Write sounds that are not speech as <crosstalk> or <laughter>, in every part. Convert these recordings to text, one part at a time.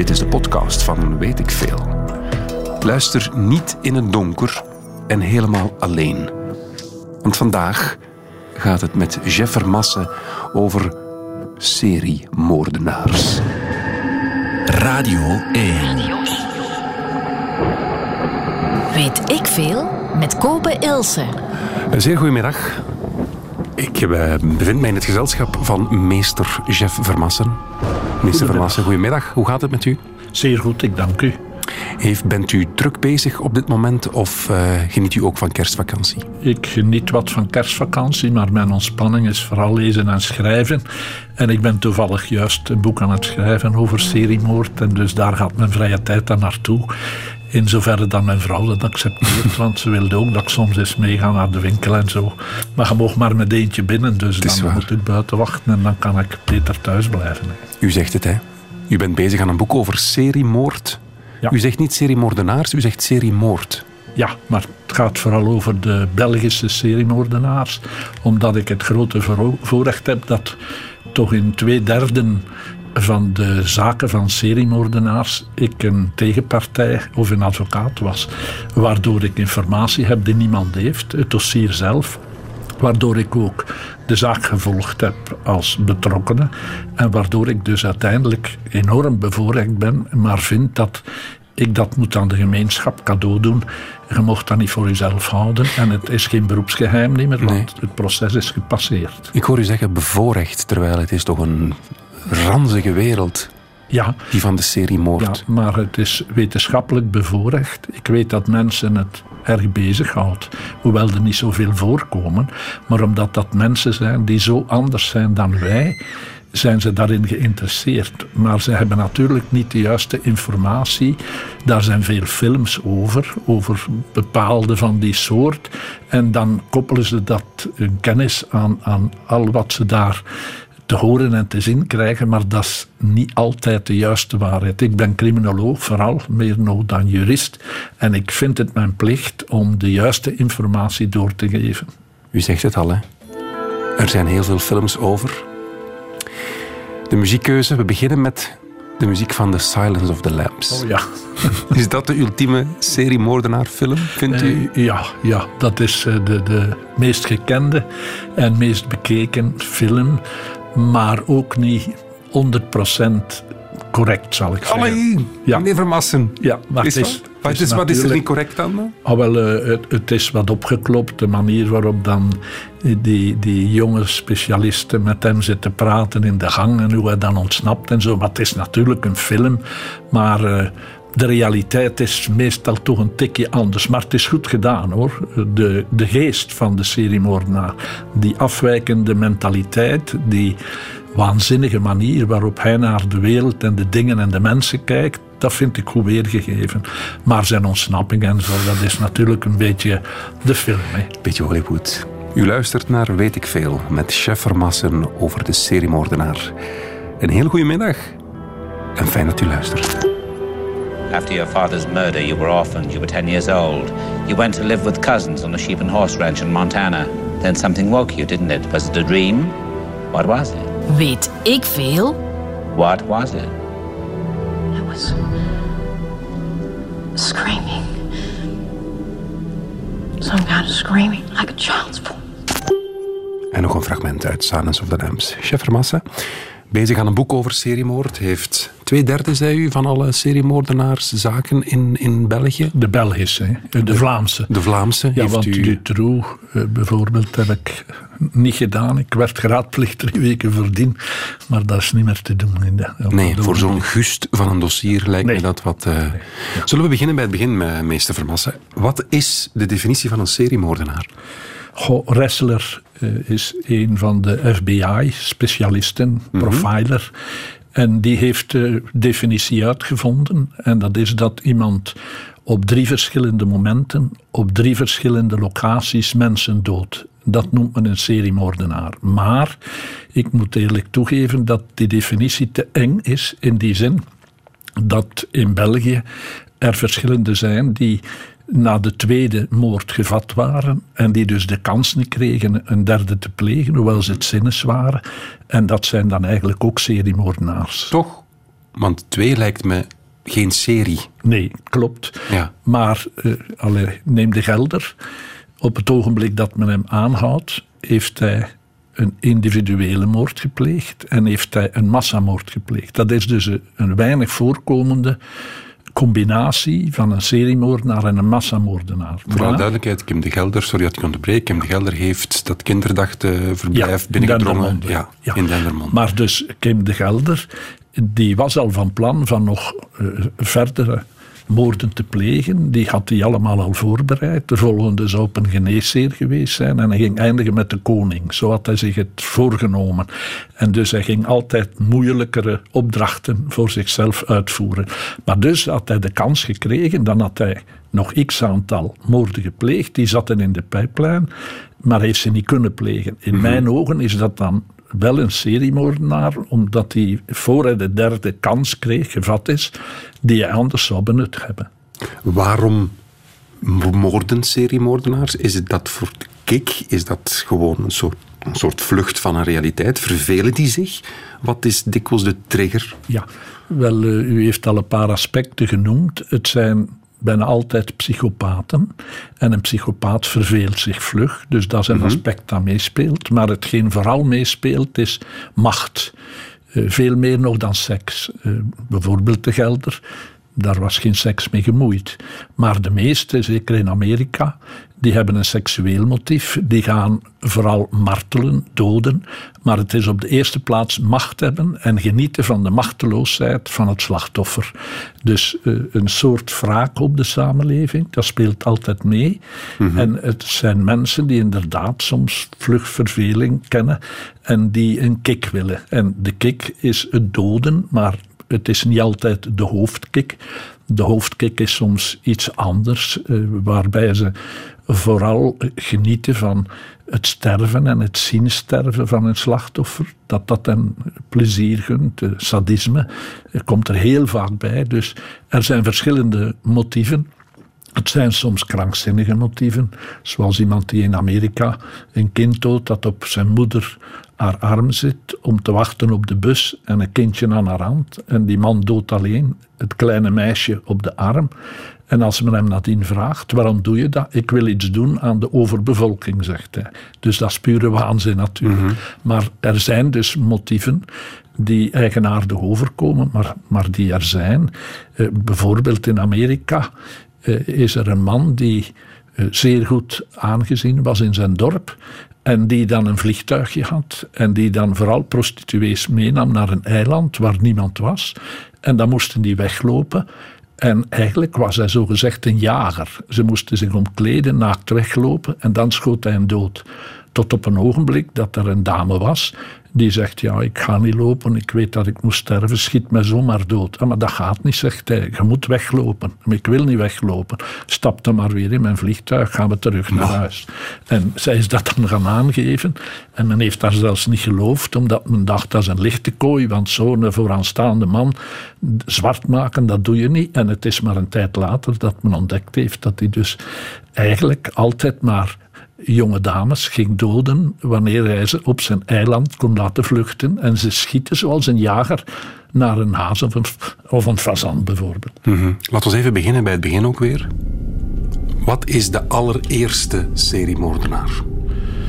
Dit is de podcast van Weet ik Veel. Luister niet in het donker en helemaal alleen. Want vandaag gaat het met Jeff Vermassen over seriemoordenaars. Radio 1. Weet ik veel met Kobe Ilse. Een zeer goedemiddag. Ik eh, bevind mij in het gezelschap van meester Jeff Vermassen. Meester Vermassen, goedemiddag. Hoe gaat het met u? Zeer goed, ik dank u. Heeft, bent u druk bezig op dit moment of uh, geniet u ook van kerstvakantie? Ik geniet wat van kerstvakantie, maar mijn ontspanning is vooral lezen en schrijven. En ik ben toevallig juist een boek aan het schrijven over seriemoord. En dus daar gaat mijn vrije tijd dan naartoe. In zoverre dat mijn vrouw dat accepteert, want ze wilde ook dat ik soms eens meega naar de winkel en zo. Maar je mag maar met eentje binnen, dus dan waar. moet ik buiten wachten en dan kan ik beter thuis blijven. U zegt het, hè? U bent bezig aan een boek over seriemoord. Ja. U zegt niet seriemoordenaars, u zegt seriemoord. Ja, maar het gaat vooral over de Belgische seriemoordenaars. Omdat ik het grote voorrecht heb dat toch in twee derden van de zaken van seriemoordenaars ik een tegenpartij of een advocaat was. Waardoor ik informatie heb die niemand heeft, het dossier zelf. Waardoor ik ook de zaak gevolgd heb als betrokkene. En waardoor ik dus uiteindelijk enorm bevoorrecht ben, maar vind dat ik dat moet aan de gemeenschap cadeau doen. Je mocht dat niet voor jezelf houden. En het is geen beroepsgeheim meer, want het proces is gepasseerd. Ik hoor u zeggen bevoorrecht, terwijl het is toch een ranzige wereld. Ja. Die van de serie moord. Ja, maar het is wetenschappelijk bevoorrecht. Ik weet dat mensen het erg bezighoudt. Hoewel er niet zoveel voorkomen. Maar omdat dat mensen zijn die zo anders zijn dan wij zijn ze daarin geïnteresseerd. Maar ze hebben natuurlijk niet de juiste informatie. Daar zijn veel films over, over bepaalde van die soort. En dan koppelen ze dat hun kennis aan, aan al wat ze daar te horen en te zien krijgen, maar dat is niet altijd de juiste waarheid. Ik ben criminoloog, vooral meer nog dan jurist, en ik vind het mijn plicht om de juiste informatie door te geven. U zegt het al, hè? Er zijn heel veel films over. De muziekkeuze, we beginnen met de muziek van The Silence of the Lambs. Oh ja. <laughs> is dat de ultieme seriemoordenaar-film, vindt u? Uh, ja, ja, dat is eh, de, de meest gekende en meest bekeken film maar ook niet 100% correct, zal ik zeggen. Alleen, ja. meneer Vermassen. Ja, maar is het is, wat, is, wat is er niet correct aan? Oh, wel, uh, het, het, is wat opgeklopt, de manier waarop dan die, die jonge specialisten met hem zitten praten in de gang en hoe hij dan ontsnapt en zo. Maar het is natuurlijk een film, maar... Uh, de realiteit is meestal toch een tikje anders. Maar het is goed gedaan hoor. De, de geest van de seriemoordenaar. Die afwijkende mentaliteit, die waanzinnige manier waarop hij naar de wereld en de dingen en de mensen kijkt. Dat vind ik goed weergegeven. Maar zijn ontsnapping en zo, dat is natuurlijk een beetje de film. Hè. Beetje Hollywood. U luistert naar Weet ik Veel met chef Vermassen over de seriemoordenaar. Een hele goede middag en fijn dat u luistert. After your father's murder, you were orphaned. You were 10 years old. You went to live with cousins on a sheep and horse ranch in Montana. Then something woke you, didn't it? Was it a dream? What was it? Weet ik veel? What was it? It was screaming. Some kind of screaming, like a child's voice. En nog een fragment uit Silence of the Lambs. Chef Vermassen, bezig aan een boek over seriemoord. Heeft twee derde, zei u, van alle seriemoordenaarszaken in, in België. De Belgische, de Vlaamse. De Vlaamse. Ja, want u... Dutroux uh, bijvoorbeeld heb ik niet gedaan. Ik werd geraadplicht drie weken voordien, maar dat is niet meer te doen. In de, nee, voor zo'n gust van een dossier lijkt nee. me dat wat... Uh... Nee. Ja. Zullen we beginnen bij het begin, meester Vermassen? Wat is de definitie van een seriemoordenaar? Goh, Ressler uh, is een van de FBI-specialisten, mm -hmm. profiler. En die heeft de definitie uitgevonden. En dat is dat iemand op drie verschillende momenten, op drie verschillende locaties mensen doodt. Dat noemt men een seriemoordenaar. Maar ik moet eerlijk toegeven dat die definitie te eng is in die zin dat in België er verschillende zijn die na de tweede moord gevat waren en die dus de kans niet kregen een derde te plegen, hoewel ze het zinnes waren. En dat zijn dan eigenlijk ook seriemoordenaars. Toch? Want twee lijkt me geen serie. Nee, klopt. Ja. Maar uh, allee, neem de Gelder. Op het ogenblik dat men hem aanhoudt, heeft hij een individuele moord gepleegd en heeft hij een massamoord gepleegd. Dat is dus een, een weinig voorkomende combinatie van een seriemoordenaar en een massamoordenaar. Voor alle duidelijkheid, Kim de Gelder, sorry dat ik onderbreek, Kim de Gelder heeft dat kinderdagteverblijf ja, binnengedrongen. Ja, ja, in Dendermonde. Maar dus Kim de Gelder, die was al van plan van nog uh, verdere moorden te plegen. Die had hij allemaal al voorbereid. De volgende zou op een geneesheer geweest zijn. En hij ging eindigen met de koning. Zo had hij zich het voorgenomen. En dus hij ging altijd moeilijkere opdrachten voor zichzelf uitvoeren. Maar dus had hij de kans gekregen. Dan had hij nog x aantal moorden gepleegd. Die zaten in de pijplijn. Maar heeft ze niet kunnen plegen. In mhm. mijn ogen is dat dan wel een seriemoordenaar, omdat hij voor hij de derde kans kreeg, gevat is, die hij anders zou benut hebben. Waarom moorden seriemoordenaars? Is het dat voor de kick? Is dat gewoon een soort, een soort vlucht van een realiteit? Vervelen die zich? Wat is dikwijls de trigger? Ja, wel, eh, u heeft al een paar aspecten genoemd. Het zijn bijna altijd psychopaten. En een psychopaat verveelt zich vlug. Dus dat is een mhm. aspect dat meespeelt. Maar hetgeen vooral meespeelt is macht. Uh, veel meer nog dan seks. Uh, bijvoorbeeld de Gelder daar was geen seks mee gemoeid. Maar de meeste, zeker in Amerika, die hebben een seksueel motief. Die gaan vooral martelen, doden. Maar het is op de eerste plaats macht hebben en genieten van de machteloosheid van het slachtoffer. Dus uh, een soort wraak op de samenleving, dat speelt altijd mee. Mhm. En het zijn mensen die inderdaad soms vluchtverveling kennen en die een kick willen. En de kick is het doden, maar het is niet altijd de hoofdkick. De hoofdkick is soms iets anders, eh, waarbij ze vooral genieten van het sterven en het zien sterven van een slachtoffer. Dat dat hen plezier gunt. sadisme komt er heel vaak bij. Dus er zijn verschillende motieven. Het zijn soms krankzinnige motieven, zoals iemand die in Amerika een kind doodt dat op zijn moeder haar arm zit om te wachten op de bus en een kindje aan haar hand. En die man doodt alleen het kleine meisje op de arm. En als men hem nadien vraagt, waarom doe je dat? Ik wil iets doen aan de overbevolking, zegt hij. Dus dat is pure waanzin natuurlijk. Mhm. Maar er zijn dus motieven die eigenaardig overkomen, maar, maar die er zijn. Eh, bijvoorbeeld in Amerika eh, is er een man die eh, zeer goed aangezien was in zijn dorp. En die dan een vliegtuigje had. En die dan vooral prostituees meenam naar een eiland waar niemand was. En dan moesten die weglopen. En eigenlijk was hij zogezegd een jager. Ze moesten zich omkleden, naakt weglopen en dan schoot hij hem dood. Tot op een ogenblik dat er een dame was die zegt, ja, ik ga niet lopen, ik weet dat ik moet sterven, schiet mij zomaar dood. Ah, maar dat gaat niet, zegt hij, je moet weglopen. Maar ik wil niet weglopen. Stap dan maar weer in mijn vliegtuig, gaan we terug naar huis. En zij is dat dan gaan aangeven. En men heeft daar zelfs niet geloofd, omdat men dacht, dat is een lichte kooi, want zo'n vooraanstaande man zwart maken, dat doe je niet. En het is maar een tijd later dat men ontdekt heeft dat hij dus eigenlijk altijd maar jonge dames ging doden wanneer hij ze op zijn eiland kon laten vluchten. En ze schieten zoals een jager naar een haas of een, of een bijvoorbeeld. Mm Laten we even beginnen bij het begin ook weer. Wat is de allereerste seriemoordenaar?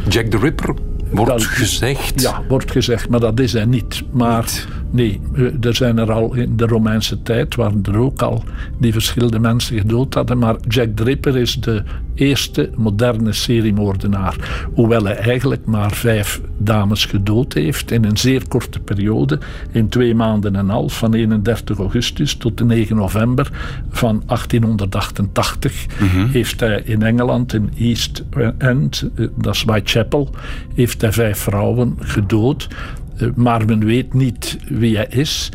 Jack the Ripper wordt gezegd. Ja, wordt gezegd, maar dat is hij niet. Maar nee, er zijn er al in de Romeinse tijd, waren er ook al die verschillende mensen gedood hadden. Maar Jack the Ripper is de eerste moderne seriemoordenaar. Hoewel hij eigenlijk maar vijf dames gedood heeft in een zeer korte periode. In twee maanden en een half, van 31 augustus tot de 9 november van 1888, mhm. heeft hij in Engeland, in East End, eh, dat is Whitechapel, heeft hij vijf vrouwen gedood. Maar men weet niet wie hij is.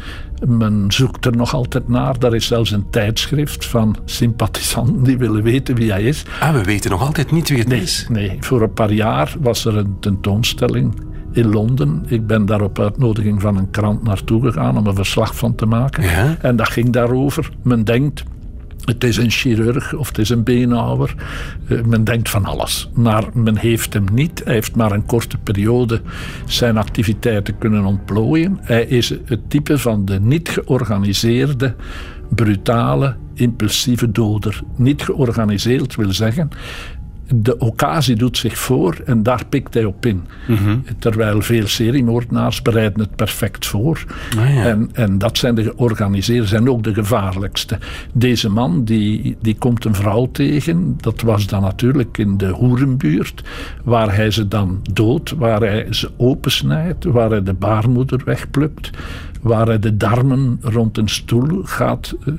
Men zoekt er nog altijd naar. Daar is zelfs een tijdschrift van sympathisanten die willen weten wie hij is. Ah, we weten nog altijd niet wie het nee, is. Nee, voor een paar jaar was er een tentoonstelling in Londen. Ik ben daar op uitnodiging van een krant naartoe gegaan om een verslag van te maken. Ja? En dat ging daarover. Men denkt Het is een chirurg of het is een beenhouwer. Eh, men denkt van alles. Maar men heeft hem niet. Hij heeft maar een korte periode zijn activiteiten kunnen ontplooien. Hij is het type van de niet georganiseerde, brutale, impulsieve doder. Niet georganiseerd wil zeggen de occasie doet zich voor en daar pikt hij op in. Terwijl veel seriemoordenaars bereiden het perfect voor. Ah, ja. en, en dat zijn de georganiseerde, zijn ook de gevaarlijkste. Deze man die, die komt een vrouw tegen, dat was dan natuurlijk in de hoerenbuurt, waar hij ze dan doodt, waar hij ze opensnijdt, waar hij de baarmoeder wegplukt, waar hij de darmen rond een stoel gaat eh,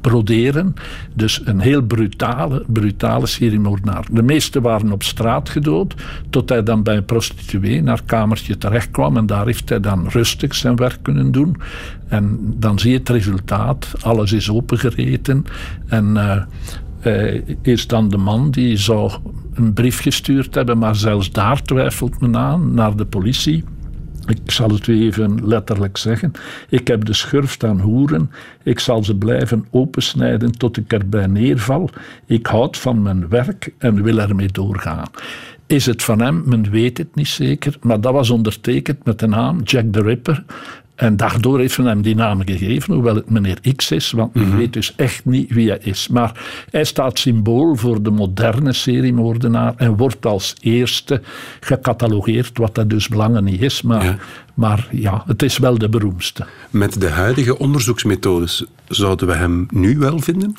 broderen. Dus een heel brutale, brutale seriemoordenaar. De meeste waren op straat gedood, tot hij dan bij een prostituee naar kamertje terecht kwam. En daar heeft hij dan rustig zijn werk kunnen doen. En dan zie je het resultaat. Alles is opengereten. En... eh, hij is dan de man die zou een brief gestuurd hebben, maar zelfs daar twijfelt men aan, naar de politie. Ik zal het even letterlijk zeggen. Ik heb de schurft aan hoeren. Ik zal ze blijven opensnijden tot ik erbij neerval. Ik houd van mijn werk en wil ermee doorgaan. Is het van hem? Men weet het niet zeker. Maar dat was ondertekend met de naam Jack the Ripper. En daardoor heeft men hem die naam gegeven, hoewel het meneer X is, want men weet dus echt niet wie hij is. Maar hij staat symbool voor de moderne seriemoordenaar en wordt als eerste gecatalogeerd, wat dat dus belangen niet is. Maar Ja. maar ja, het is wel de beroemdste. Met de huidige onderzoeksmethodes zouden we hem nu wel vinden?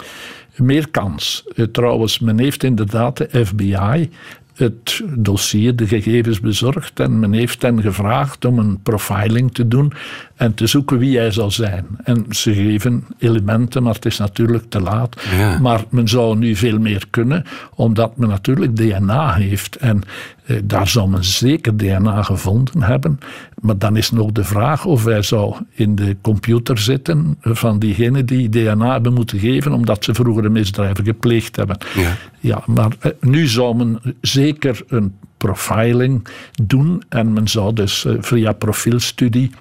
Meer kans. Eh, Trouwens, men heeft inderdaad de FBI het dossier, de gegevens bezorgd en men heeft hen gevraagd om een profiling te doen en te zoeken wie hij zal zijn. En ze geven elementen, maar het is natuurlijk te laat. Ja. Maar men zou nu veel meer kunnen, omdat men natuurlijk DNA heeft. En eh, daar zou men zeker DNA gevonden hebben. Maar dan is nog de vraag of hij zou in de computer zitten van diegenen die DNA hebben moeten geven, omdat ze vroeger een misdrijven gepleegd hebben. Ja. Ja, maar eh, nu zou men zeker een profiling doen en men zou dus eh, via profielstudie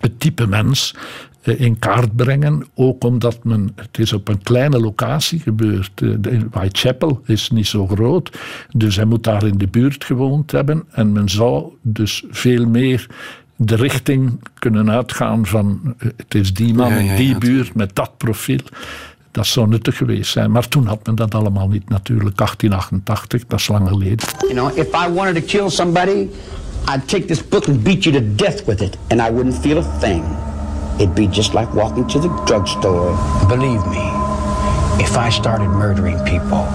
het type mens eh, in kaart brengen. Ook omdat men, het is op een kleine locatie gebeurd. Eh, de- Whitechapel is niet zo groot, dus hij moet daar in de buurt gewoond hebben. En men zou dus veel meer de richting kunnen uitgaan van eh, het is die man Ja, ja, in ja, die buurt met dat profiel. Dat zou nuttig geweest zijn. Maar toen had men dat allemaal niet natuurlijk. 1888, dat is lang geleden. You know, if I wanted to kill somebody, I'd take this book and beat you to death with it, and I wouldn't feel a thing. It'd be just like walking to the drugstore. Believe me, if I started murdering people,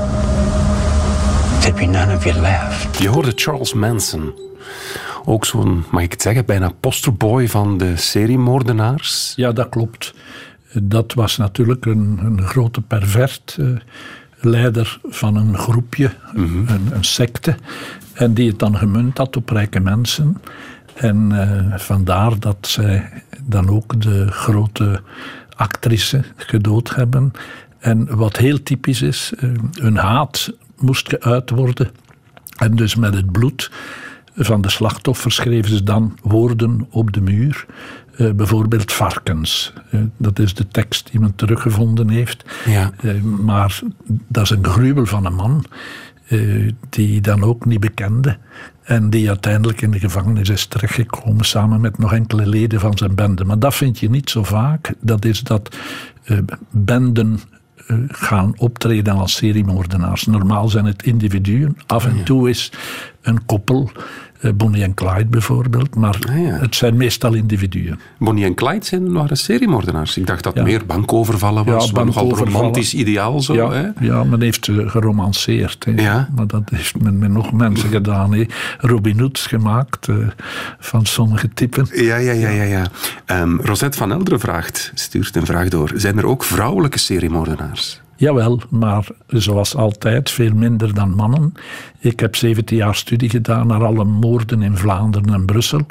there'd be none of you left. Je hoorde Charles Manson. Ook zo'n, mag ik het zeggen, bijna posterboy van de seriemoordenaars. Ja, dat klopt. Dat was natuurlijk een, een grote pervert. Leider van een groepje, een, een secte. En die het dan gemunt had op rijke mensen. En eh, vandaar dat zij dan ook de grote actrice gedood hebben. En wat heel typisch is, eh, hun haat moest geuit worden. En dus met het bloed van de slachtoffers schreven ze dan woorden op de muur. Eh, bijvoorbeeld varkens. Eh, dat is de tekst die men teruggevonden heeft. Ja. Eh, maar dat is een gruwel van een man. die dan ook niet bekende. En die uiteindelijk in de gevangenis is terechtgekomen. samen met nog enkele leden van zijn bende. Maar dat vind je niet zo vaak. Dat is dat benden gaan optreden als seriemoordenaars. Normaal zijn het individuen. Af en toe is een koppel, Bonnie en Clyde bijvoorbeeld, maar Ah, ja. het zijn meestal individuen. Bonnie en Clyde zijn, waren seriemoordenaars. Ik dacht dat Ja. meer bankovervallen was. Ja, nogal romantisch ideaal zo. ja, Hè? ja, men heeft ze geromanceerd. Hè. Maar dat heeft men met nog mensen gedaan. Hè. Robin Hoods gemaakt eh, van sommige typen. Ja, ja, ja, ja. ja. Ehm, Rosette van Elderen vraagt, stuurt een vraag door. Zijn er ook vrouwelijke seriemoordenaars? Jawel, maar zoals altijd veel minder dan mannen. Ik heb 17 jaar studie gedaan naar alle moorden in Vlaanderen en Brussel.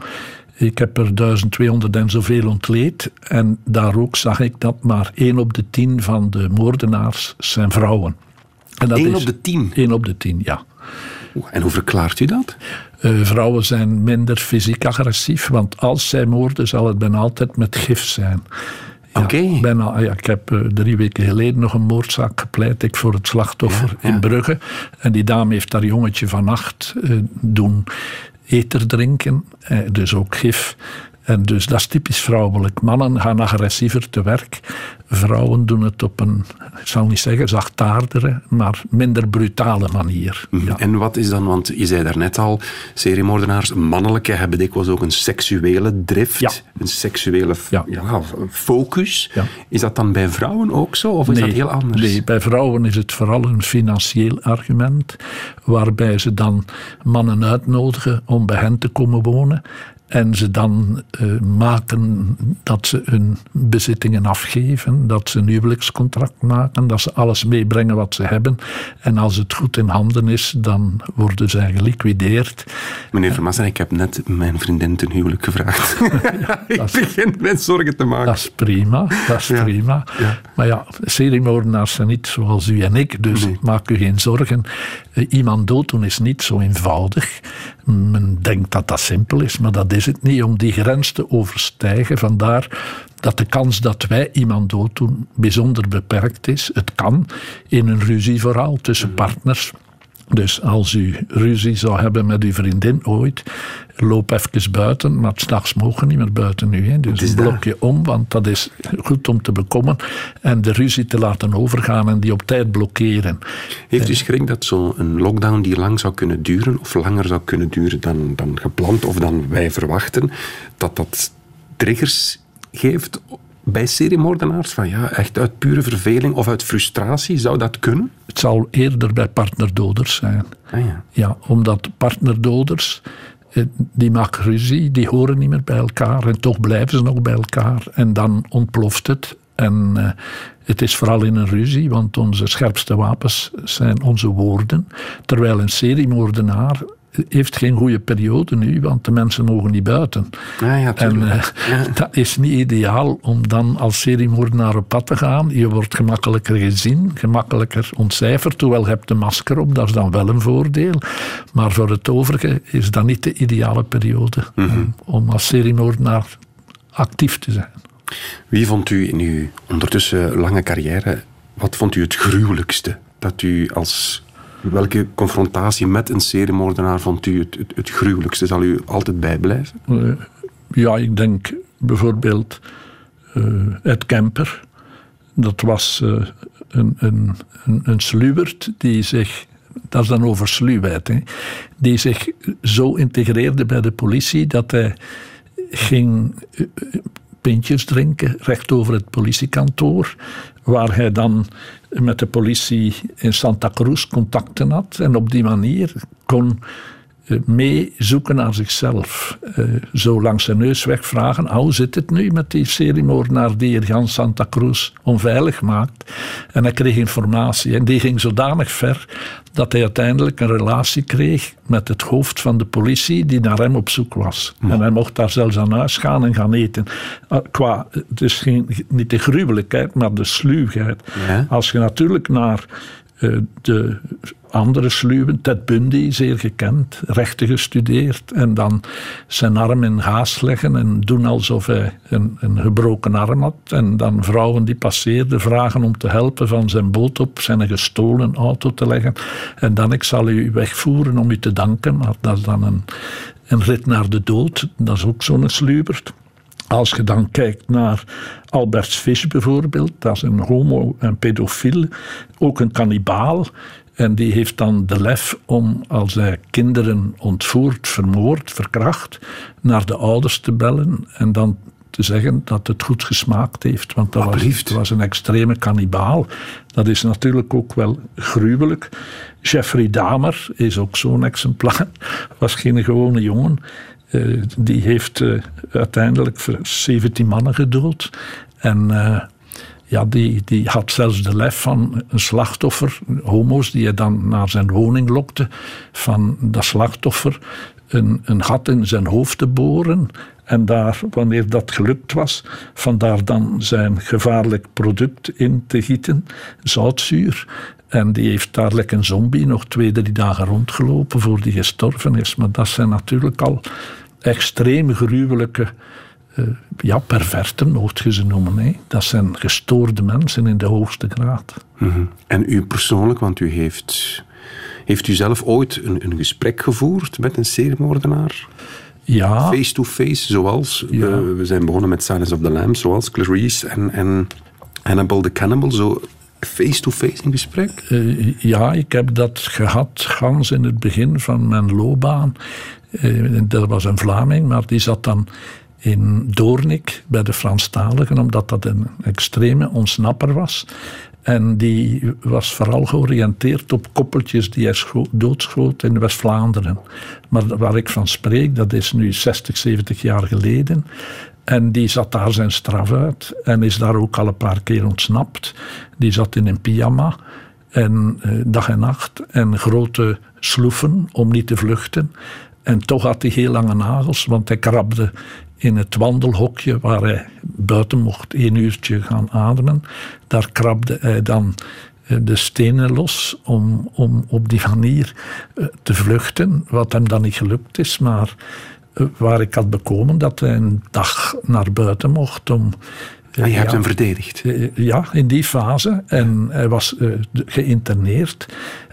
Ik heb er 1200 en zoveel ontleed. En daar ook zag ik dat maar 1 op de 10 van de moordenaars zijn vrouwen. En dat 1 is op de 10? 1 op de 10, ja. En hoe verklaart u dat? Eh, vrouwen zijn minder fysiek agressief, want als zij moorden zal het bijna altijd met gif zijn. Ja, bijna, ja, ik heb eh, drie weken geleden nog een moordzaak gepleit ik voor het slachtoffer Ja, in Brugge. En die dame heeft daar jongetje van acht eh, doen eter drinken, eh, dus ook gif. En dus dat is typisch vrouwelijk. Mannen gaan agressiever te werk. Vrouwen doen het op een, ik zal niet zeggen zachtaardere, maar minder brutale manier. Ja. En wat is dan, want je zei daarnet al, seriemoordenaars, mannelijke hebben dikwijls ook een seksuele drift, Ja. een seksuele Ja. ja, focus. Ja. Is dat dan bij vrouwen ook zo, of is dat heel anders? Nee, bij vrouwen is het vooral een financieel argument, waarbij ze dan mannen uitnodigen om bij hen te komen wonen. En ze dan eh, maken dat ze hun bezittingen afgeven, dat ze een huwelijkscontract maken, dat ze alles meebrengen wat ze hebben. En als het goed in handen is, dan worden zij geliquideerd. Meneer Vermassen, ik heb net mijn vriendin ten huwelijk gevraagd. <laughs> ik begin met zorgen te maken. Dat is prima, dat is Ja, prima. ja. Maar ja, seriemoordenaars zijn niet zoals u en ik, dus Nee. maak u geen zorgen. Eh, Iemand dooddoen is niet zo eenvoudig. Men denkt dat dat simpel is, maar dat is het niet. Om die grens te overstijgen, vandaar dat de kans dat wij iemand dooddoen bijzonder beperkt is. Het kan in een ruzie vooral tussen partners. Dus als u ruzie zou hebben met uw vriendin ooit, loop even buiten, maar s'nachts mogen niet meer buiten nu. Hè. Dus is blok je om, want dat is goed om te bekommen. En de ruzie te laten overgaan en die op tijd blokkeren. Heeft u schrik dat zo'n lockdown die lang zou kunnen duren, of langer zou kunnen duren dan, dan gepland of dan wij verwachten, dat dat triggers geeft bij seriemoordenaars? Van ja, echt uit pure verveling of uit frustratie, zou dat kunnen? Het zal eerder bij partnerdoders zijn. Ah ja. Ja, omdat partnerdoders, eh, die maken ruzie, die horen niet meer bij elkaar en toch blijven ze nog bij elkaar. En dan ontploft het. En eh, het is vooral in een ruzie, want onze scherpste wapens zijn onze woorden. Terwijl een seriemoordenaar heeft geen goede periode nu, want de mensen mogen niet buiten. Ah ja, En eh, <laughs> dat is niet ideaal om dan als seriemoordenaar op pad te gaan. Je wordt gemakkelijker gezien, gemakkelijker ontcijferd. Hoewel je hebt de masker op, dat is dan wel een voordeel. Maar voor het overige is dat niet de ideale periode om, om als seriemoordenaar actief te zijn. Wie vond u in uw ondertussen lange carrière, wat vond u het gruwelijkste? Dat u als, welke confrontatie met een seriemoordenaar vond u het, het, gruwelijkste? Zal u altijd bijblijven? Eh, ja, ik denk bijvoorbeeld eh Ed Kemper. Dat was eh, een, een, een, een die zich, dat is dan over sluwheid, hè, die zich zo integreerde bij de politie dat hij ging pintjes drinken recht over het politiekantoor, waar hij dan met de politie in Santa Cruz contacten had. En op die manier kon eh, meezoeken naar zichzelf. Eh, zo langs zijn neus wegvragen, "Ah, hoe zit het nu met die seriemoordenaar die hier Jan Santa Cruz onveilig maakt? En hij kreeg informatie en die ging zodanig ver dat hij uiteindelijk een relatie kreeg met het hoofd van de politie die naar hem op zoek was. En hij mocht daar zelfs aan huis gaan en gaan eten. Ah, Qua, dus geen, niet de gruwelijkheid, maar de sluwheid. Ja. Als je natuurlijk naar eh, de andere sluwen, Ted Bundy, zeer gekend, rechten gestudeerd, en dan zijn arm in gaas leggen en doen alsof hij een, een gebroken arm had. En dan vrouwen die passeerden vragen om te helpen van zijn boot op zijn gestolen auto te leggen. En dan, ik zal u wegvoeren om u te danken, maar dat is dan een, een rit naar de dood. Dat is ook zo'n sluwert. Als je dan kijkt naar Albert Fish bijvoorbeeld, dat is een homo en pedofiel, ook een kannibaal. En die heeft dan de lef om, als hij kinderen ontvoert, vermoord, verkracht, naar de ouders te bellen en dan te zeggen dat het goed gesmaakt heeft. Want dat was, Alsjeblieft. het was een extreme kannibaal. Dat is natuurlijk ook wel gruwelijk. Jeffrey Dahmer is ook zo'n exemplaar. <laughs> Was geen gewone jongen. Eh, die heeft eh, uiteindelijk ver- 17 mannen gedood. En eh, ja, die, die had zelfs de lef van een slachtoffer, homo's, die hij dan naar zijn woning lokte, van dat slachtoffer een, een gat in zijn hoofd te boren. En daar, wanneer dat gelukt was, vandaar dan zijn gevaarlijk product in te gieten, zoutzuur. En die heeft daar lekker een zombie nog twee, drie dagen rondgelopen voor die gestorven is. Maar dat zijn natuurlijk al extreem gruwelijke ja, perverten, mocht je ze noemen. Hè. Dat zijn gestoorde mensen in de hoogste graad. Mhm. En u persoonlijk, want u heeft, heeft u zelf ooit een, een gesprek gevoerd met een seriemoordenaar? Ja. Face-to-face, zoals Ja. we, we zijn begonnen met Silence of the Lambs, zoals Clarice en, en Hannibal the Cannibal, zo face-to-face in gesprek? Eh, ja, ik heb dat gehad gans in het begin van mijn loopbaan. Eh, dat was een Vlaming, maar die zat dan in Doornik bij de Franstaligen, omdat dat een extreme ontsnapper was. En die was vooral georiënteerd op koppeltjes die hij scho- doodschoot in West-Vlaanderen. Maar waar ik van spreek, dat is nu 60, 70 jaar geleden. En die zat daar zijn straf uit en is daar ook al een paar keer ontsnapt. Die zat in een pyjama en eh, dag en nacht en grote sloeven om niet te vluchten. En toch had hij heel lange nagels, want hij krabde in het wandelhokje waar hij buiten mocht één uurtje gaan ademen. Daar krabde hij dan eh, de stenen los om, om op die manier eh, te vluchten, wat hem dan niet gelukt is. Maar eh, waar ik had bekomen dat hij een dag naar buiten mocht om. En je hebt ja, hem verdedigd. Ja, in die fase. En hij was geïnterneerd.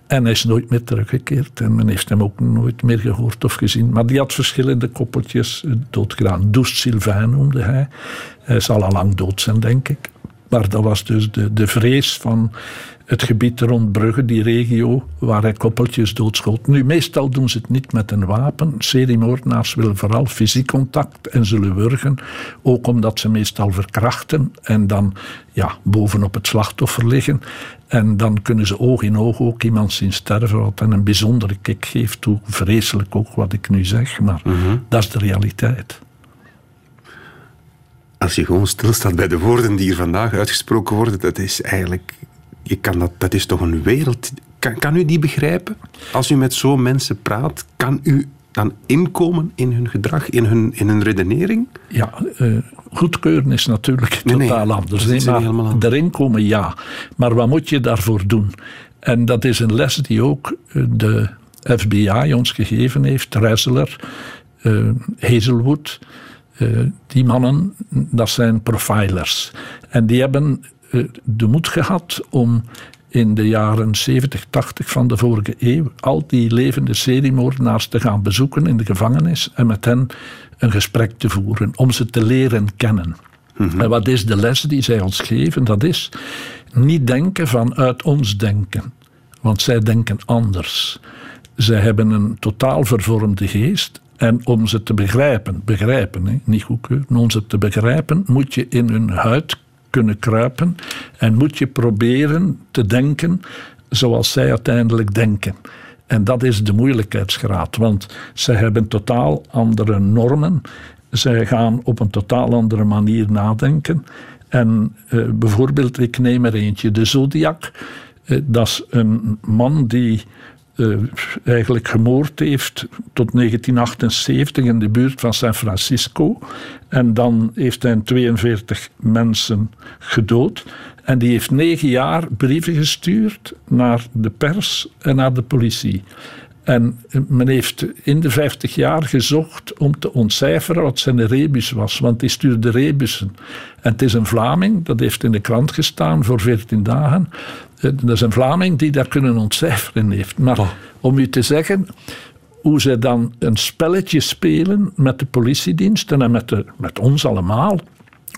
En hij is nooit meer teruggekeerd. En men heeft hem ook nooit meer gehoord of gezien. Maar die had verschillende koppeltjes eh, doodgedaan. Douce Sylvain noemde hij. Hij zal al lang dood zijn, denk ik. Maar dat was dus de, de vrees van het gebied rond Brugge, die regio, waar hij koppeltjes doodschoot. Nu, meestal doen ze het niet met een wapen. Seriemoordenaars willen vooral fysiek contact en zullen wurgen. Ook omdat ze meestal verkrachten en dan ja, bovenop het slachtoffer liggen. En dan kunnen ze oog in oog ook iemand zien sterven, wat hen een bijzondere kick geeft. Hoe vreselijk ook wat ik nu zeg, maar dat is de realiteit. Als je gewoon stilstaat bij de woorden die hier vandaag uitgesproken worden, dat is eigenlijk... Je kan dat, dat is toch een wereld... Kan, kan u die begrijpen? Als u met zo'n mensen praat, kan u dan inkomen in hun gedrag, in hun, in hun redenering? Ja, eh, goedkeuren is natuurlijk Nee, nee, totaal anders. maar anders. erin komen, ja. Maar wat moet je daarvoor doen? En dat is een les die ook eh, de FBI ons gegeven heeft. Ressler, eh, Hazelwood. Eh, die mannen, dat zijn profilers. En die hebben eh, de moed gehad om in de jaren 70, 80 van de vorige eeuw al die levende seriemoordenaars te gaan bezoeken in de gevangenis en met hen een gesprek te voeren, om ze te leren kennen. En wat is de les die zij ons geven? Dat is niet denken vanuit ons denken, want zij denken anders. Zij hebben een totaal vervormde geest. En om ze te begrijpen, begrijpen, hè, niet goedkeuren, om ze te begrijpen, moet je in hun huid kunnen kruipen en moet je proberen te denken zoals zij uiteindelijk denken. En dat is de moeilijkheidsgraad, want zij hebben totaal andere normen. Zij gaan op een totaal andere manier nadenken. En eh, bijvoorbeeld, ik neem er eentje, de Zodiac. Eh, dat is een man die eh, eigenlijk gemoord heeft tot 1978 in de buurt van San Francisco. En dan heeft hij 42 mensen gedood. En die heeft negen jaar brieven gestuurd naar de pers en naar de politie. En men heeft in de 50 jaar gezocht om te ontcijferen wat zijn rebus was, want die stuurde rebussen. En het is een Vlaming, dat heeft in de krant gestaan voor 14 dagen. Dat is een Vlaming die daar kunnen ontcijferen heeft. Maar om u te zeggen hoe zij dan een spelletje spelen met de politiediensten en met, de, met ons allemaal,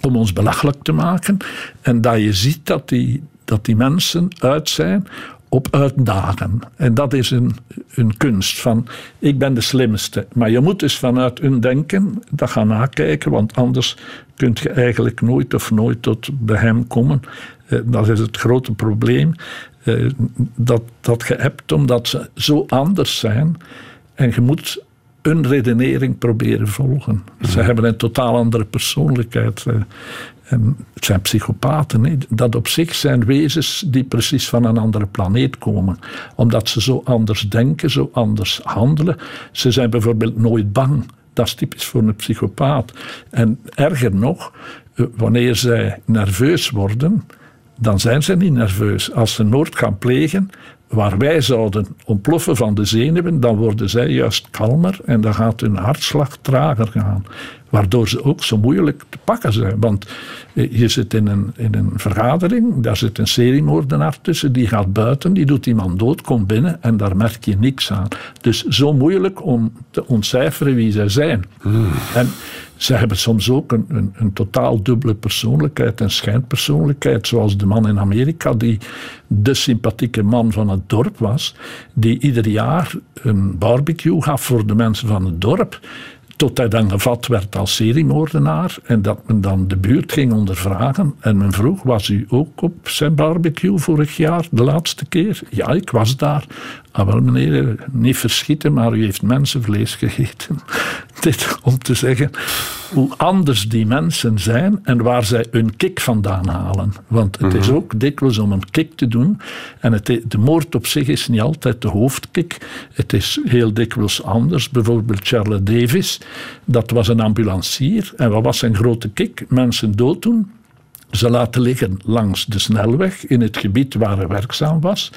om ons belachelijk te maken. En dat je ziet dat die, dat die mensen uit zijn op uitdagen. En dat is een, een kunst van, ik ben de slimste. Maar je moet dus vanuit hun denken dat gaan nakijken, want anders kun je eigenlijk nooit of nooit tot bij hem komen. Eh, Dat is het grote probleem. eh, Dat, dat je hebt omdat ze zo anders zijn. En je moet een redenering proberen volgen. Ze hebben een totaal andere persoonlijkheid. eh, En het zijn psychopaten. Dat op zich zijn wezens die precies van een andere planeet komen. Omdat ze zo anders denken, zo anders handelen. Ze zijn bijvoorbeeld nooit bang. Dat is typisch voor een psychopaat. En erger nog, wanneer zij nerveus worden, dan zijn ze niet nerveus. Als ze moord gaan plegen, waar wij zouden ontploffen van de zenuwen, dan worden zij juist kalmer en dan gaat hun hartslag trager gaan. Waardoor ze ook zo moeilijk te pakken zijn. Want eh, je zit in een, in een vergadering, daar zit een seriemoordenaar tussen, die gaat buiten, die doet iemand dood, komt binnen en daar merk je niks aan. Dus zo moeilijk om te ontcijferen wie zij zijn. En ze hebben soms ook een, een, een, totaal dubbele persoonlijkheid en schijnpersoonlijkheid, zoals de man in Amerika, die de sympathieke man van het dorp was, die ieder jaar een barbecue gaf voor de mensen van het dorp. Tot hij dan gevat werd als seriemoordenaar en dat men dan de buurt ging ondervragen. En men vroeg, was u ook op zijn barbecue vorig jaar, de laatste keer? Ja, ik was daar. Ah, wel meneer, niet verschieten, maar u heeft mensenvlees gegeten. <laughs> Dit om te zeggen hoe anders die mensen zijn en waar zij hun kick vandaan halen. Want het is ook dikwijls om een kick te doen. En het, de moord op zich is niet altijd de hoofdkick. Het is heel dikwijls anders. Bijvoorbeeld Charles Davis, dat was een ambulancier. En wat was zijn grote kick? Mensen dood doen ze laten liggen langs de snelweg in het gebied waar hij werkzaam was,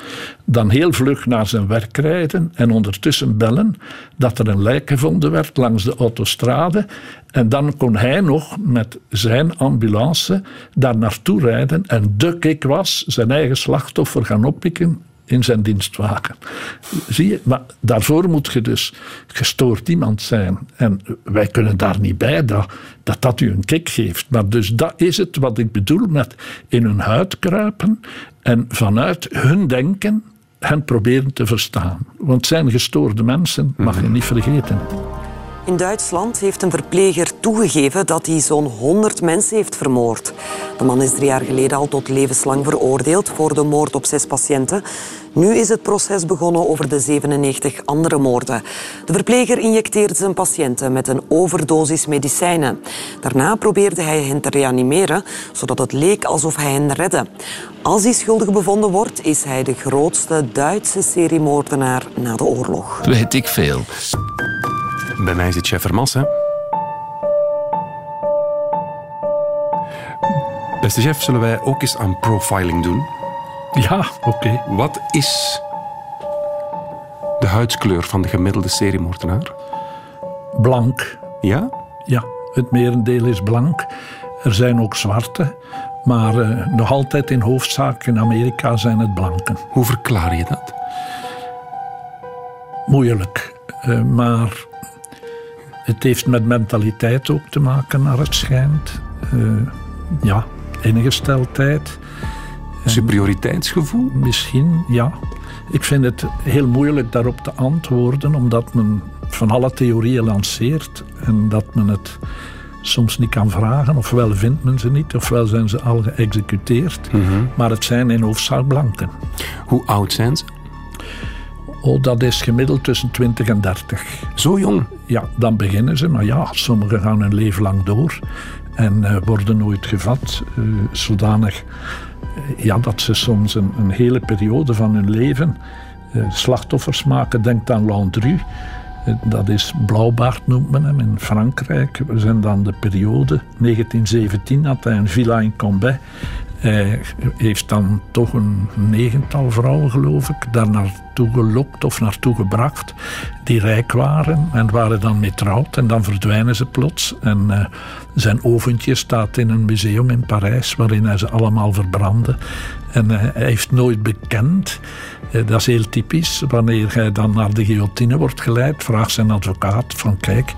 dan heel vlug naar zijn werk rijden en ondertussen bellen dat er een lijk gevonden werd langs de autostrade. En dan kon hij nog met zijn ambulance daar naartoe rijden en de kick was zijn eigen slachtoffer gaan oppikken in zijn dienstwagen. Zie je, maar daarvoor moet je dus gestoord iemand zijn. En wij kunnen daar niet bij dat dat, dat u een kick geeft. Maar dus dat is het wat ik bedoel met in hun huid kruipen en vanuit hun denken hen proberen te verstaan. Want zijn gestoorde mensen, mag je niet vergeten. In Duitsland heeft een verpleger toegegeven dat hij zo'n 100 mensen heeft vermoord. De man is drie jaar geleden al tot levenslang veroordeeld voor de moord op zes patiënten. Nu is het proces begonnen over de 97 andere moorden. De verpleger injecteerde zijn patiënten met een overdosis medicijnen. Daarna probeerde hij hen te reanimeren, zodat het leek alsof hij hen redde. Als hij schuldig bevonden wordt, is hij de grootste Duitse seriemoordenaar na de oorlog. Weet ik veel. Bij mij zit chef Vermassen. Beste chef, zullen wij ook eens aan profiling doen? Ja, oké. Wat is de huidskleur van de gemiddelde seriemoordenaar? Blank. Ja? Ja, het merendeel is blank. Er zijn ook zwarte. Maar eh, nog altijd in hoofdzaak in Amerika zijn het blanken. Hoe verklaar je dat? Moeilijk. Eh, maar het heeft met mentaliteit ook te maken, naar het schijnt. Uh, ja, ingesteldheid. Superioriteitsgevoel? Misschien, ja. Ik vind het heel moeilijk daarop te antwoorden, omdat men van alle theorieën lanceert en dat men het soms niet kan vragen. Ofwel vindt men ze niet, ofwel zijn ze al geëxecuteerd. Mhm. Maar het zijn in hoofdzaak blanken. Hoe oud zijn ze? Oh, dat is gemiddeld tussen 20 en 30. Zo jong? Ja, dan beginnen ze. Maar ja, sommigen gaan hun leven lang door en uh, worden nooit gevat. Uh, zodanig uh, ja, dat ze soms een, een, hele periode van hun leven slachtoffers maken. Denk aan Landru. Dat is Blauwbaard noemt men hem in Frankrijk. We zijn dan de periode 1917 had hij een villa in Cambrai. Hij heeft dan toch een negental vrouwen, geloof ik, daar naartoe gelokt of naartoe gebracht. Die rijk waren en waren dan mee trouwd. En dan verdwijnen ze plots. En uh, zijn oventje staat in een museum in Parijs, waarin hij ze allemaal verbrandde. En uh, hij heeft nooit bekend. Uh, dat is heel typisch. Wanneer hij dan naar de guillotine wordt geleid, vraagt zijn advocaat van kijk,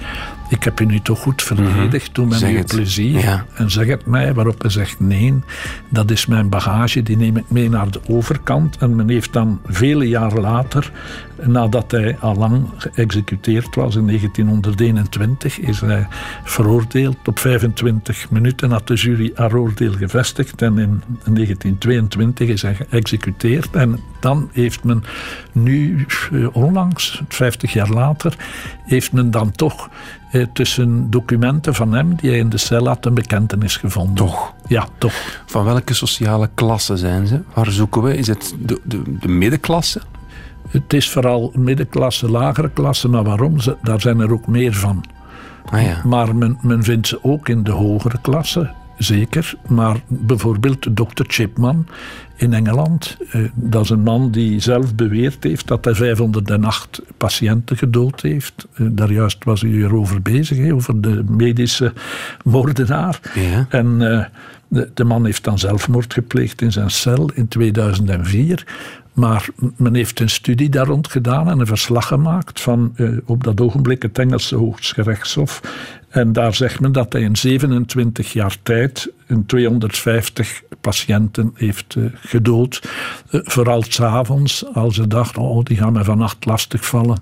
ik heb je nu toch goed verdedigd, doe me nu plezier Ja. en zeg het mij. Waarop hij zegt, nee, dat is mijn bagage, die neem ik mee naar de overkant. En men heeft dan vele jaren later, nadat hij al lang geëxecuteerd was in 1921, is hij veroordeeld. Op 25 minuten had de jury haar oordeel gevestigd en in 1922 is hij geëxecuteerd. En dan heeft men nu, eh, onlangs, 50 jaar later, heeft men dan toch eh, tussen documenten van hem die hij in de cel had een bekentenis gevonden. Toch? Ja, toch. Van welke sociale klasse zijn ze? Waar zoeken we? Is het de, de, de middenklasse? Het is vooral middenklasse, lagere klasse, maar waarom? Daar zijn er ook meer van. Ah ja. Maar men, men vindt ze ook in de hogere klasse. zeker. Maar bijvoorbeeld Dr. Chipman in Engeland. eh, dat is een man die zelf beweerd heeft dat hij 508 patiënten gedood heeft. Eh, daar juist was u erover bezig, hè, over de medische moordenaar. Ja. En eh, de man heeft dan zelfmoord gepleegd in zijn cel in 2004. Maar men heeft een studie daar rond gedaan en een verslag gemaakt van eh, op dat ogenblik het Engelse Hooggerechtshof. En daar zegt men dat hij in 27 jaar tijd een 250 patiënten heeft eh, gedood. Eh, vooral s'avonds, als ze dacht, oh, die gaan mij vannacht lastigvallen.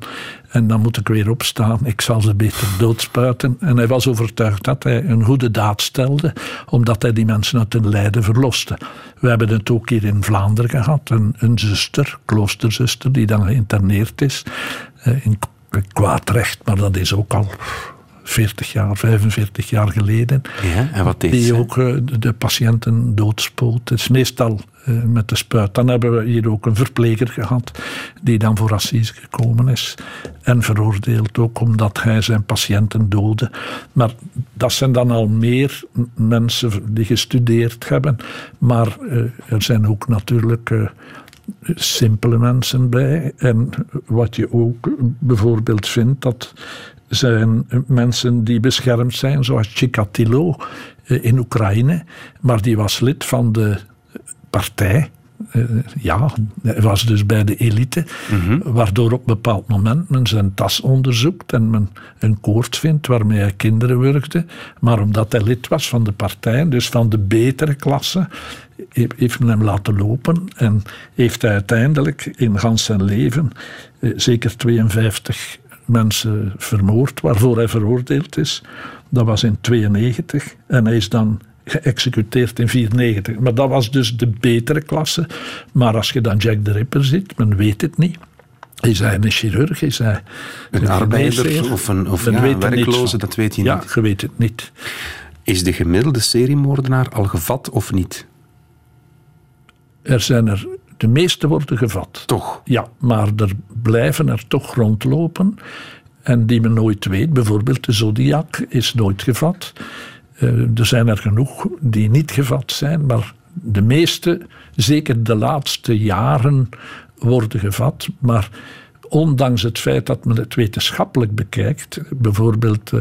En dan moet ik weer opstaan, ik zal ze beter doodspuiten. En hij was overtuigd dat hij een goede daad stelde, omdat hij die mensen uit hun lijden verloste. We hebben het ook hier in Vlaanderen gehad. Een, een zuster, kloosterzuster, die dan geïnterneerd is eh, in kwaadrecht, maar dat is ook al 40 jaar, 45 jaar geleden. Ja, en wat deed Die ze? ook eh, de patiënten doodspoot. Het is meestal eh, met de spuit. Dan hebben we hier ook een verpleger gehad die dan voor assise gekomen is. En veroordeeld ook omdat hij zijn patiënten doodde. Maar dat zijn dan al meer mensen die gestudeerd hebben. Maar eh, er zijn ook natuurlijk... simpele mensen bij. En wat je ook bijvoorbeeld vindt, dat zijn mensen die beschermd zijn, zoals Chikatilo eh, in Oekraïne. Maar die was lid van de partij. Eh, ja, hij was dus bij de elite, waardoor op een bepaald moment men zijn tas onderzoekt en men een koord vindt waarmee hij kinderen wurgde. Maar omdat hij lid was van de partij, dus van de betere klasse, he- heeft men hem laten lopen en heeft hij uiteindelijk in gans zijn leven eh, zeker 52 mensen vermoord, waarvoor hij veroordeeld is. Dat was in 92 en hij is dan geëxecuteerd in 94. Maar dat was dus de betere klasse. Maar als je dan Jack the Ripper ziet, men weet het niet. Is hij een chirurg? Is hij Een arbeider of een- of ja, er werkloze, dat weet je ja, niet. je weet het niet. Is de gemiddelde seriemoordenaar al gevat of niet? Er zijn er, de meeste worden gevat. Toch? Ja, maar er blijven er toch rondlopen. En die men nooit weet. Bijvoorbeeld de Zodiac is nooit gevat. Eh, er zijn er genoeg die niet gevat zijn. Maar de meeste, zeker de laatste jaren, worden gevat. Maar ondanks het feit dat men het wetenschappelijk bekijkt. Bijvoorbeeld eh,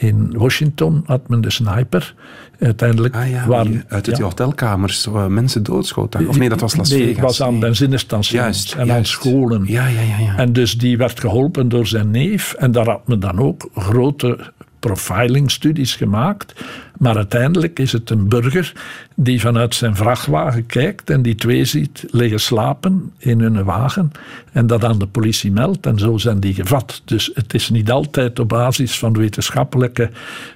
in Washington had men de sniper. Uiteindelijk Ah ja, waren- die uit ja. hotelkamers eh, mensen doodschoten. Of nee, dat was Las Nee, Vegas. was aan Nee. Juist, en aan scholen. Ja, ja, ja. ja. En dus die werd geholpen door zijn neef. En daar had men dan ook grote profilingstudies gemaakt. Maar uiteindelijk is het een burger die vanuit zijn vrachtwagen kijkt en die twee ziet liggen slapen in hun wagen en dat aan de politie meldt en zo zijn die gevat. Dus het is niet altijd op basis van wetenschappelijke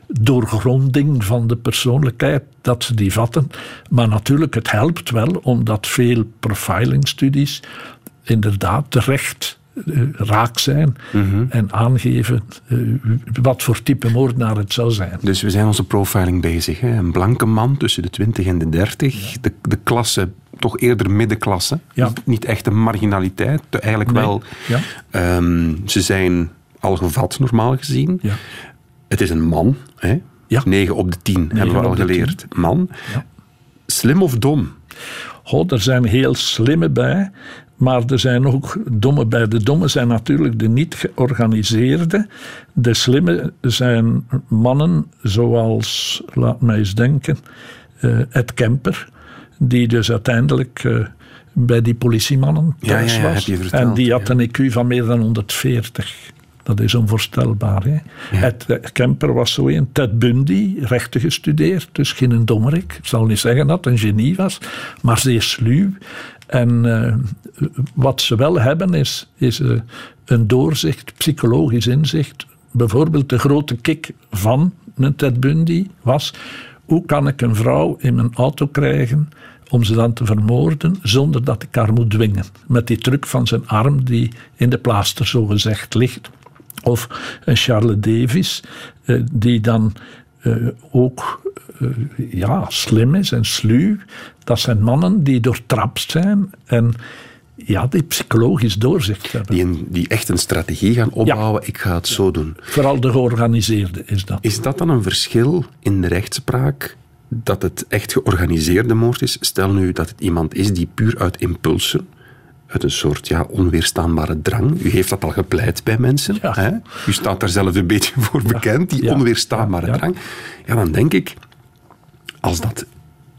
doorgronding van de persoonlijkheid dat ze die vatten. Maar natuurlijk, het helpt wel omdat veel profilingstudies inderdaad terecht raak zijn en aangeven eh, wat voor type moordenaar het zou zijn. Dus we zijn onze profiling bezig. Hè? Een blanke man tussen de 20 en de 30. De, de klasse, toch eerder middenklasse. Ja. Niet, echt een marginaliteit. Eigenlijk Nee. wel. Ja. ehm, ze zijn al gevat, normaal gezien. Ja. Het is een man. Hè? Ja. 9 op de 10 hebben we al geleerd. Man. Slim of dom? Goh, er zijn heel slimme bij, maar er zijn ook domme bij. De domme zijn natuurlijk de niet georganiseerde. De slimme zijn mannen zoals, laat mij eens denken, eh, Ed Kemper, die dus uiteindelijk eh, bij die politiemannen thuis ja, ja, was. heb je verteld, en die had een IQ van meer dan 140. Dat is onvoorstelbaar. Hè? Ed eh, Kemper was zo een. Ted Bundy, rechten gestudeerd, dus geen dommerik. Ik zal niet zeggen dat een genie was, maar zeer sluw. En eh, wat ze wel hebben is, is eh, een doorzicht, psychologisch inzicht. Bijvoorbeeld de grote kick van een Ted Bundy was... hoe kan ik een vrouw in mijn auto krijgen om ze dan te vermoorden zonder dat ik haar moet dwingen. Met die truc van zijn arm die in de plaaster zogezegd ligt. Of een Charles Davis, eh, die dan eh, ook eh, ja, slim is en sluw. Dat zijn mannen die doortrapt zijn en ja, die psychologisch doorzicht hebben. Die, een- die echt een strategie gaan opbouwen. Ik ga het zo doen. Vooral de georganiseerde is dat. Is dat dan een verschil in de rechtspraak dat het echt georganiseerde moord is. Stel nu dat het iemand is die puur uit impulsen, uit een soort ja, onweerstaanbare drang. U heeft dat al gepleit bij mensen. Hè? U staat daar zelf een beetje voor bekend, die onweerstaanbare drang. Ja, dan denk ik, als dat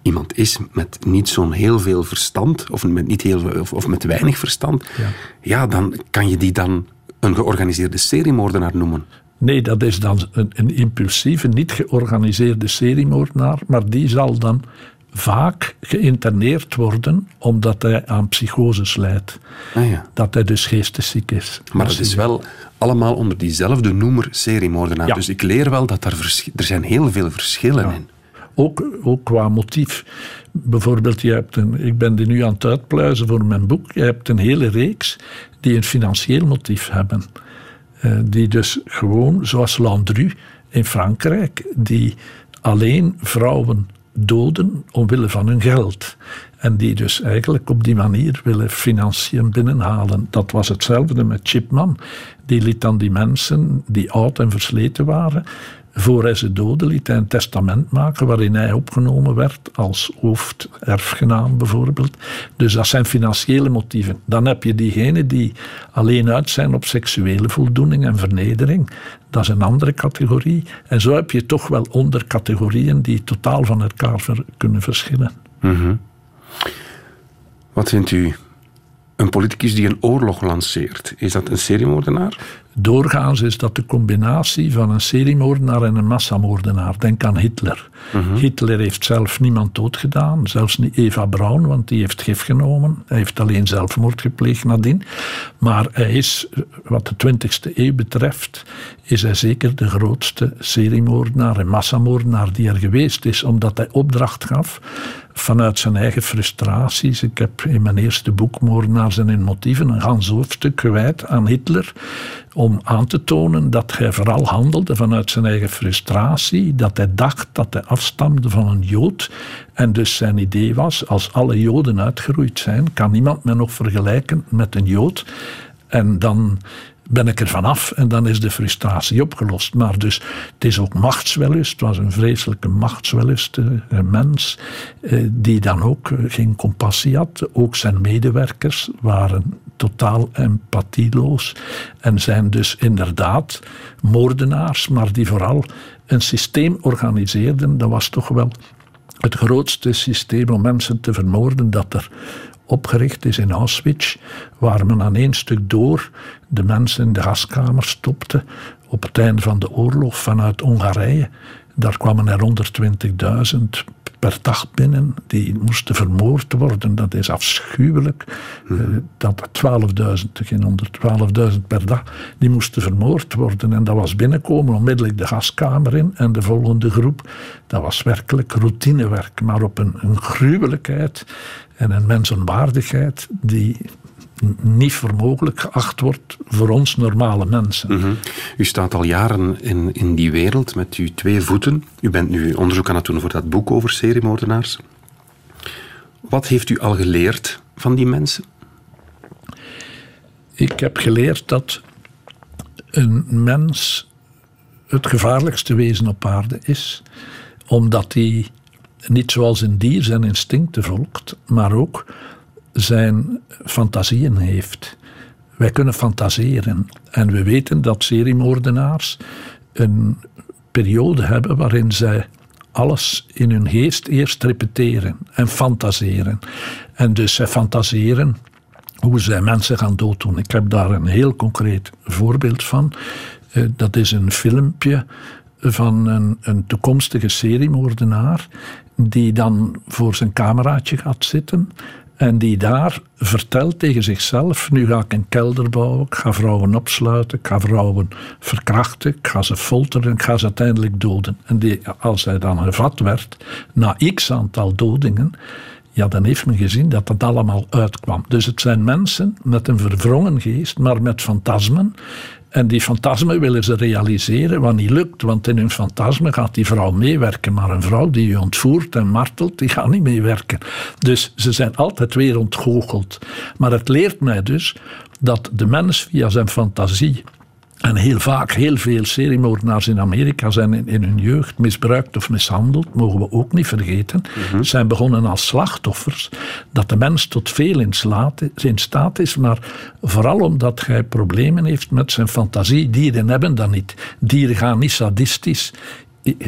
iemand is met niet zo'n heel veel verstand, of met, niet heel, of, of met weinig verstand, ja. ja, dan kan je die dan een georganiseerde seriemoordenaar noemen. Nee, dat is dan een, een impulsieve, niet georganiseerde seriemoordenaar, maar die zal dan vaak geïnterneerd worden omdat hij aan psychoses leidt. Ah ja. Dat hij dus geestesziek is. Maar het is wel allemaal onder diezelfde noemer seriemoordenaar. Dus ik leer wel dat er, er zijn heel veel verschillen in. Ook, ook qua motief. Bijvoorbeeld, je hebt een, ik ben die nu aan het uitpluizen voor mijn boek. Je hebt een hele reeks die een financieel motief hebben. Uh, die dus gewoon, zoals Landru in Frankrijk, die alleen vrouwen doden omwille van hun geld. En die dus eigenlijk op die manier willen financiën binnenhalen. Dat was hetzelfde met Chipman. Die liet dan die mensen die oud en versleten waren, voor hij ze doden, liet hij een testament maken waarin hij opgenomen werd als hoofderfgenaam bijvoorbeeld. Dus dat zijn financiële motieven. Dan heb je diegenen die alleen uit zijn op seksuele voldoening en vernedering. Dat is een andere categorie. En zo heb je toch wel ondercategorieën die totaal van elkaar kunnen verschillen. Mm Wat vindt u een politicus die een oorlog lanceert, is dat een seriemoordenaar? Doorgaans is dat de combinatie van een seriemoordenaar en een massamoordenaar. Denk aan Hitler. Mhm. Hitler heeft zelf niemand doodgedaan, zelfs niet Eva Braun, want die heeft gif genomen. Hij heeft alleen zelfmoord gepleegd nadien. Maar hij is, wat de 20e eeuw betreft, is hij zeker de grootste seriemoordenaar en massamoordenaar die er geweest is, omdat hij opdracht gaf vanuit zijn eigen frustraties. Ik heb in mijn eerste boek Moordenaars en hun motieven een gans hoofdstuk gewijd aan Hitler om aan te tonen dat hij vooral handelde vanuit zijn eigen frustratie, dat hij dacht dat hij afstamde van een Jood en dus zijn idee was, als alle Joden uitgeroeid zijn, kan niemand mij nog vergelijken met een Jood. En dan ben ik er vanaf en dan is de frustratie opgelost. Maar dus, het is ook machtswellust. Het was een vreselijke machtswellust uh, mens, uh, die dan ook uh, geen compassie had. Ook zijn medewerkers waren totaal empathieloos en zijn dus inderdaad moordenaars, maar die vooral een systeem organiseerden. Dat was toch wel het grootste systeem om mensen te vermoorden dat er opgericht is in Auschwitz, waar men aan één stuk door de mensen in de gaskamer stopte op het einde van de oorlog vanuit Hongarije. Daar kwamen er 120.000 per dag binnen. Die moesten vermoord worden. Dat is afschuwelijk. Mm. Uh, dat 12.000, geen 112.000 per dag, die moesten vermoord worden. En dat was binnenkomen, onmiddellijk de gaskamer in. En de volgende groep, dat was werkelijk routinewerk. Maar op een, een gruwelijkheid en een mensenwaardigheid die niet voor mogelijk geacht wordt voor ons normale mensen. Mhm. U staat al jaren in, in die wereld met uw twee voeten. U bent nu onderzoek aan het doen voor dat boek over seriemoordenaars. Wat heeft u al geleerd van die mensen? Ik heb geleerd dat een mens het gevaarlijkste wezen op aarde is, omdat hij niet zoals een dier zijn instincten volgt, maar ook zijn fantasieën heeft. Wij kunnen fantaseren. En we weten dat seriemoordenaars een periode hebben waarin zij alles in hun geest eerst repeteren en fantaseren. En dus zij fantaseren hoe zij mensen gaan dooddoen. Ik heb daar een heel concreet voorbeeld van. Eh, dat is een filmpje van een, een toekomstige seriemoordenaar die dan voor zijn cameraatje gaat zitten en die daar vertelt tegen zichzelf: nu ga ik een kelder bouwen, ik ga vrouwen opsluiten, ik ga vrouwen verkrachten, ik ga ze folteren, ik ga ze uiteindelijk doden. En die, als hij dan gevat werd, na x aantal dodingen, ja, dan heeft men gezien dat dat allemaal uitkwam. Dus het zijn mensen met een verwrongen geest, maar met fantasmen. En die fantasmen willen ze realiseren, wat niet lukt. Want in hun fantasmen gaat die vrouw meewerken. Maar een vrouw die je ontvoert en martelt, die gaat niet meewerken. Dus ze zijn altijd weer ontgoocheld. Maar het leert mij dus dat de mens via zijn fantasie En heel vaak, heel veel seriemoordenaars in Amerika zijn in, in, hun jeugd misbruikt of mishandeld, mogen we ook niet vergeten. Ze zijn begonnen als slachtoffers. Dat de mens tot veel in, in staat is, maar vooral omdat hij problemen heeft met zijn fantasie. Dieren hebben dat niet. Dieren gaan niet sadistisch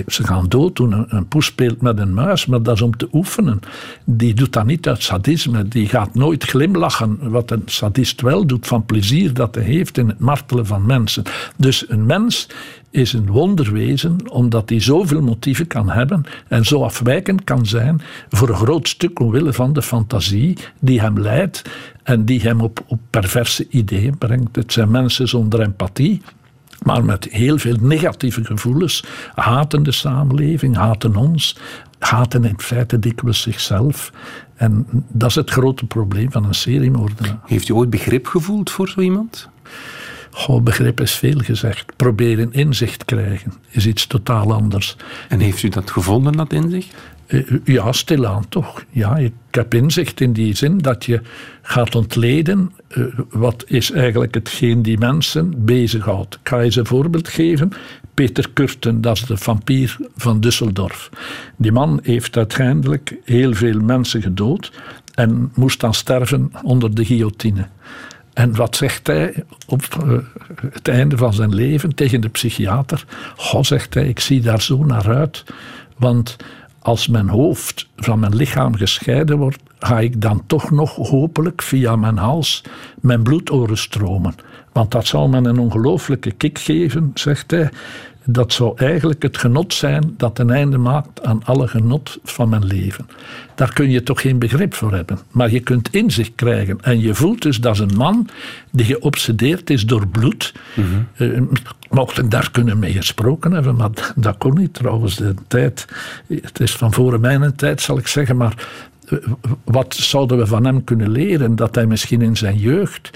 ze gaan dood toen een, een poes speelt met een muis, maar dat is om te oefenen. Die doet dat niet uit sadisme. Die gaat nooit glimlachen, wat een sadist wel doet, van plezier dat hij heeft in het martelen van mensen. Dus een mens is een wonderwezen, omdat hij zoveel motieven kan hebben en zo afwijkend kan zijn voor een groot stuk omwille van de fantasie die hem leidt en die hem op, op perverse ideeën brengt. Het zijn mensen zonder empathie maar met heel veel negatieve gevoelens. Haten de samenleving, haten ons, haten in feite dikwijls zichzelf. En dat is het grote probleem van een seriemoordenaar. Heeft u ooit begrip gevoeld voor zo iemand? Goh, begrip is veel gezegd. Proberen inzicht krijgen is iets totaal anders. En heeft u dat gevonden, dat inzicht? Eh, ja, stilaan toch. Ja, ik heb inzicht in die zin dat je gaat ontleden uh, wat is eigenlijk hetgeen die mensen bezighoudt. Ik ga je een voorbeeld geven. Peter Kurten, dat is de vampier van Düsseldorf. Die man heeft uiteindelijk heel veel mensen gedood en moest dan sterven onder de guillotine. En wat zegt hij op uh, het einde van zijn leven tegen de psychiater? Goh, zegt hij, ik zie daar zo naar uit. Want als mijn hoofd van mijn lichaam gescheiden wordt, ga ik dan toch nog hopelijk via mijn hals mijn bloedoren stromen. Want dat zal me een ongelooflijke kick geven, zegt hij. Dat zou eigenlijk het genot zijn dat een einde maakt aan alle genot van mijn leven. Daar kun je toch geen begrip voor hebben. Maar je kunt inzicht krijgen. En je voelt dus dat is een man die geobsedeerd is door bloed. Mm -hmm. mocht daar kunnen mee gesproken hebben, maar <laughs> dat kon niet trouwens. De tijd, het is van voor mijn tijd, zal ik zeggen. Maar wat zouden we van hem kunnen leren? Dat hij misschien in zijn jeugd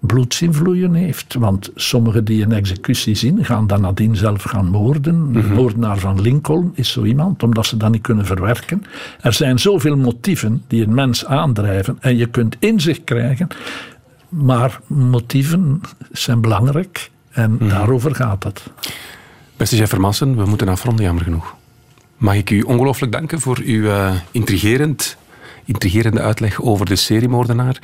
bloedsinvloeien heeft. Want sommigen die een executie zien, gaan dan nadien zelf gaan moorden. De mhm. moordenaar van Lincoln is zo iemand, omdat ze dat niet kunnen verwerken. Er zijn zoveel motieven die een mens aandrijven en je kunt inzicht krijgen. Maar motieven zijn belangrijk en mhm. daarover gaat het. Beste Jeff Vermassen, we moeten afronden, jammer genoeg. Mag ik u ongelooflijk danken voor uw uh, intrigerend intrigerende uitleg over de seriemoordenaar.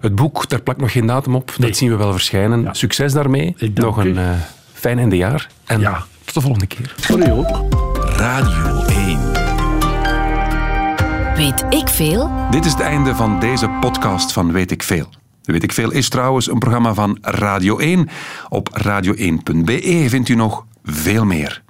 Het boek, daar plakt nog geen datum op. Dat zien we wel verschijnen. Succes daarmee. Nog een uh, fijn einde jaar. En ja. tot de volgende keer. Voor u ook. Radio 1. Weet ik veel? Dit is het einde van deze podcast van Weet ik veel. Weet ik veel is trouwens een programma van Radio 1. Op radio1.be vindt u nog veel meer.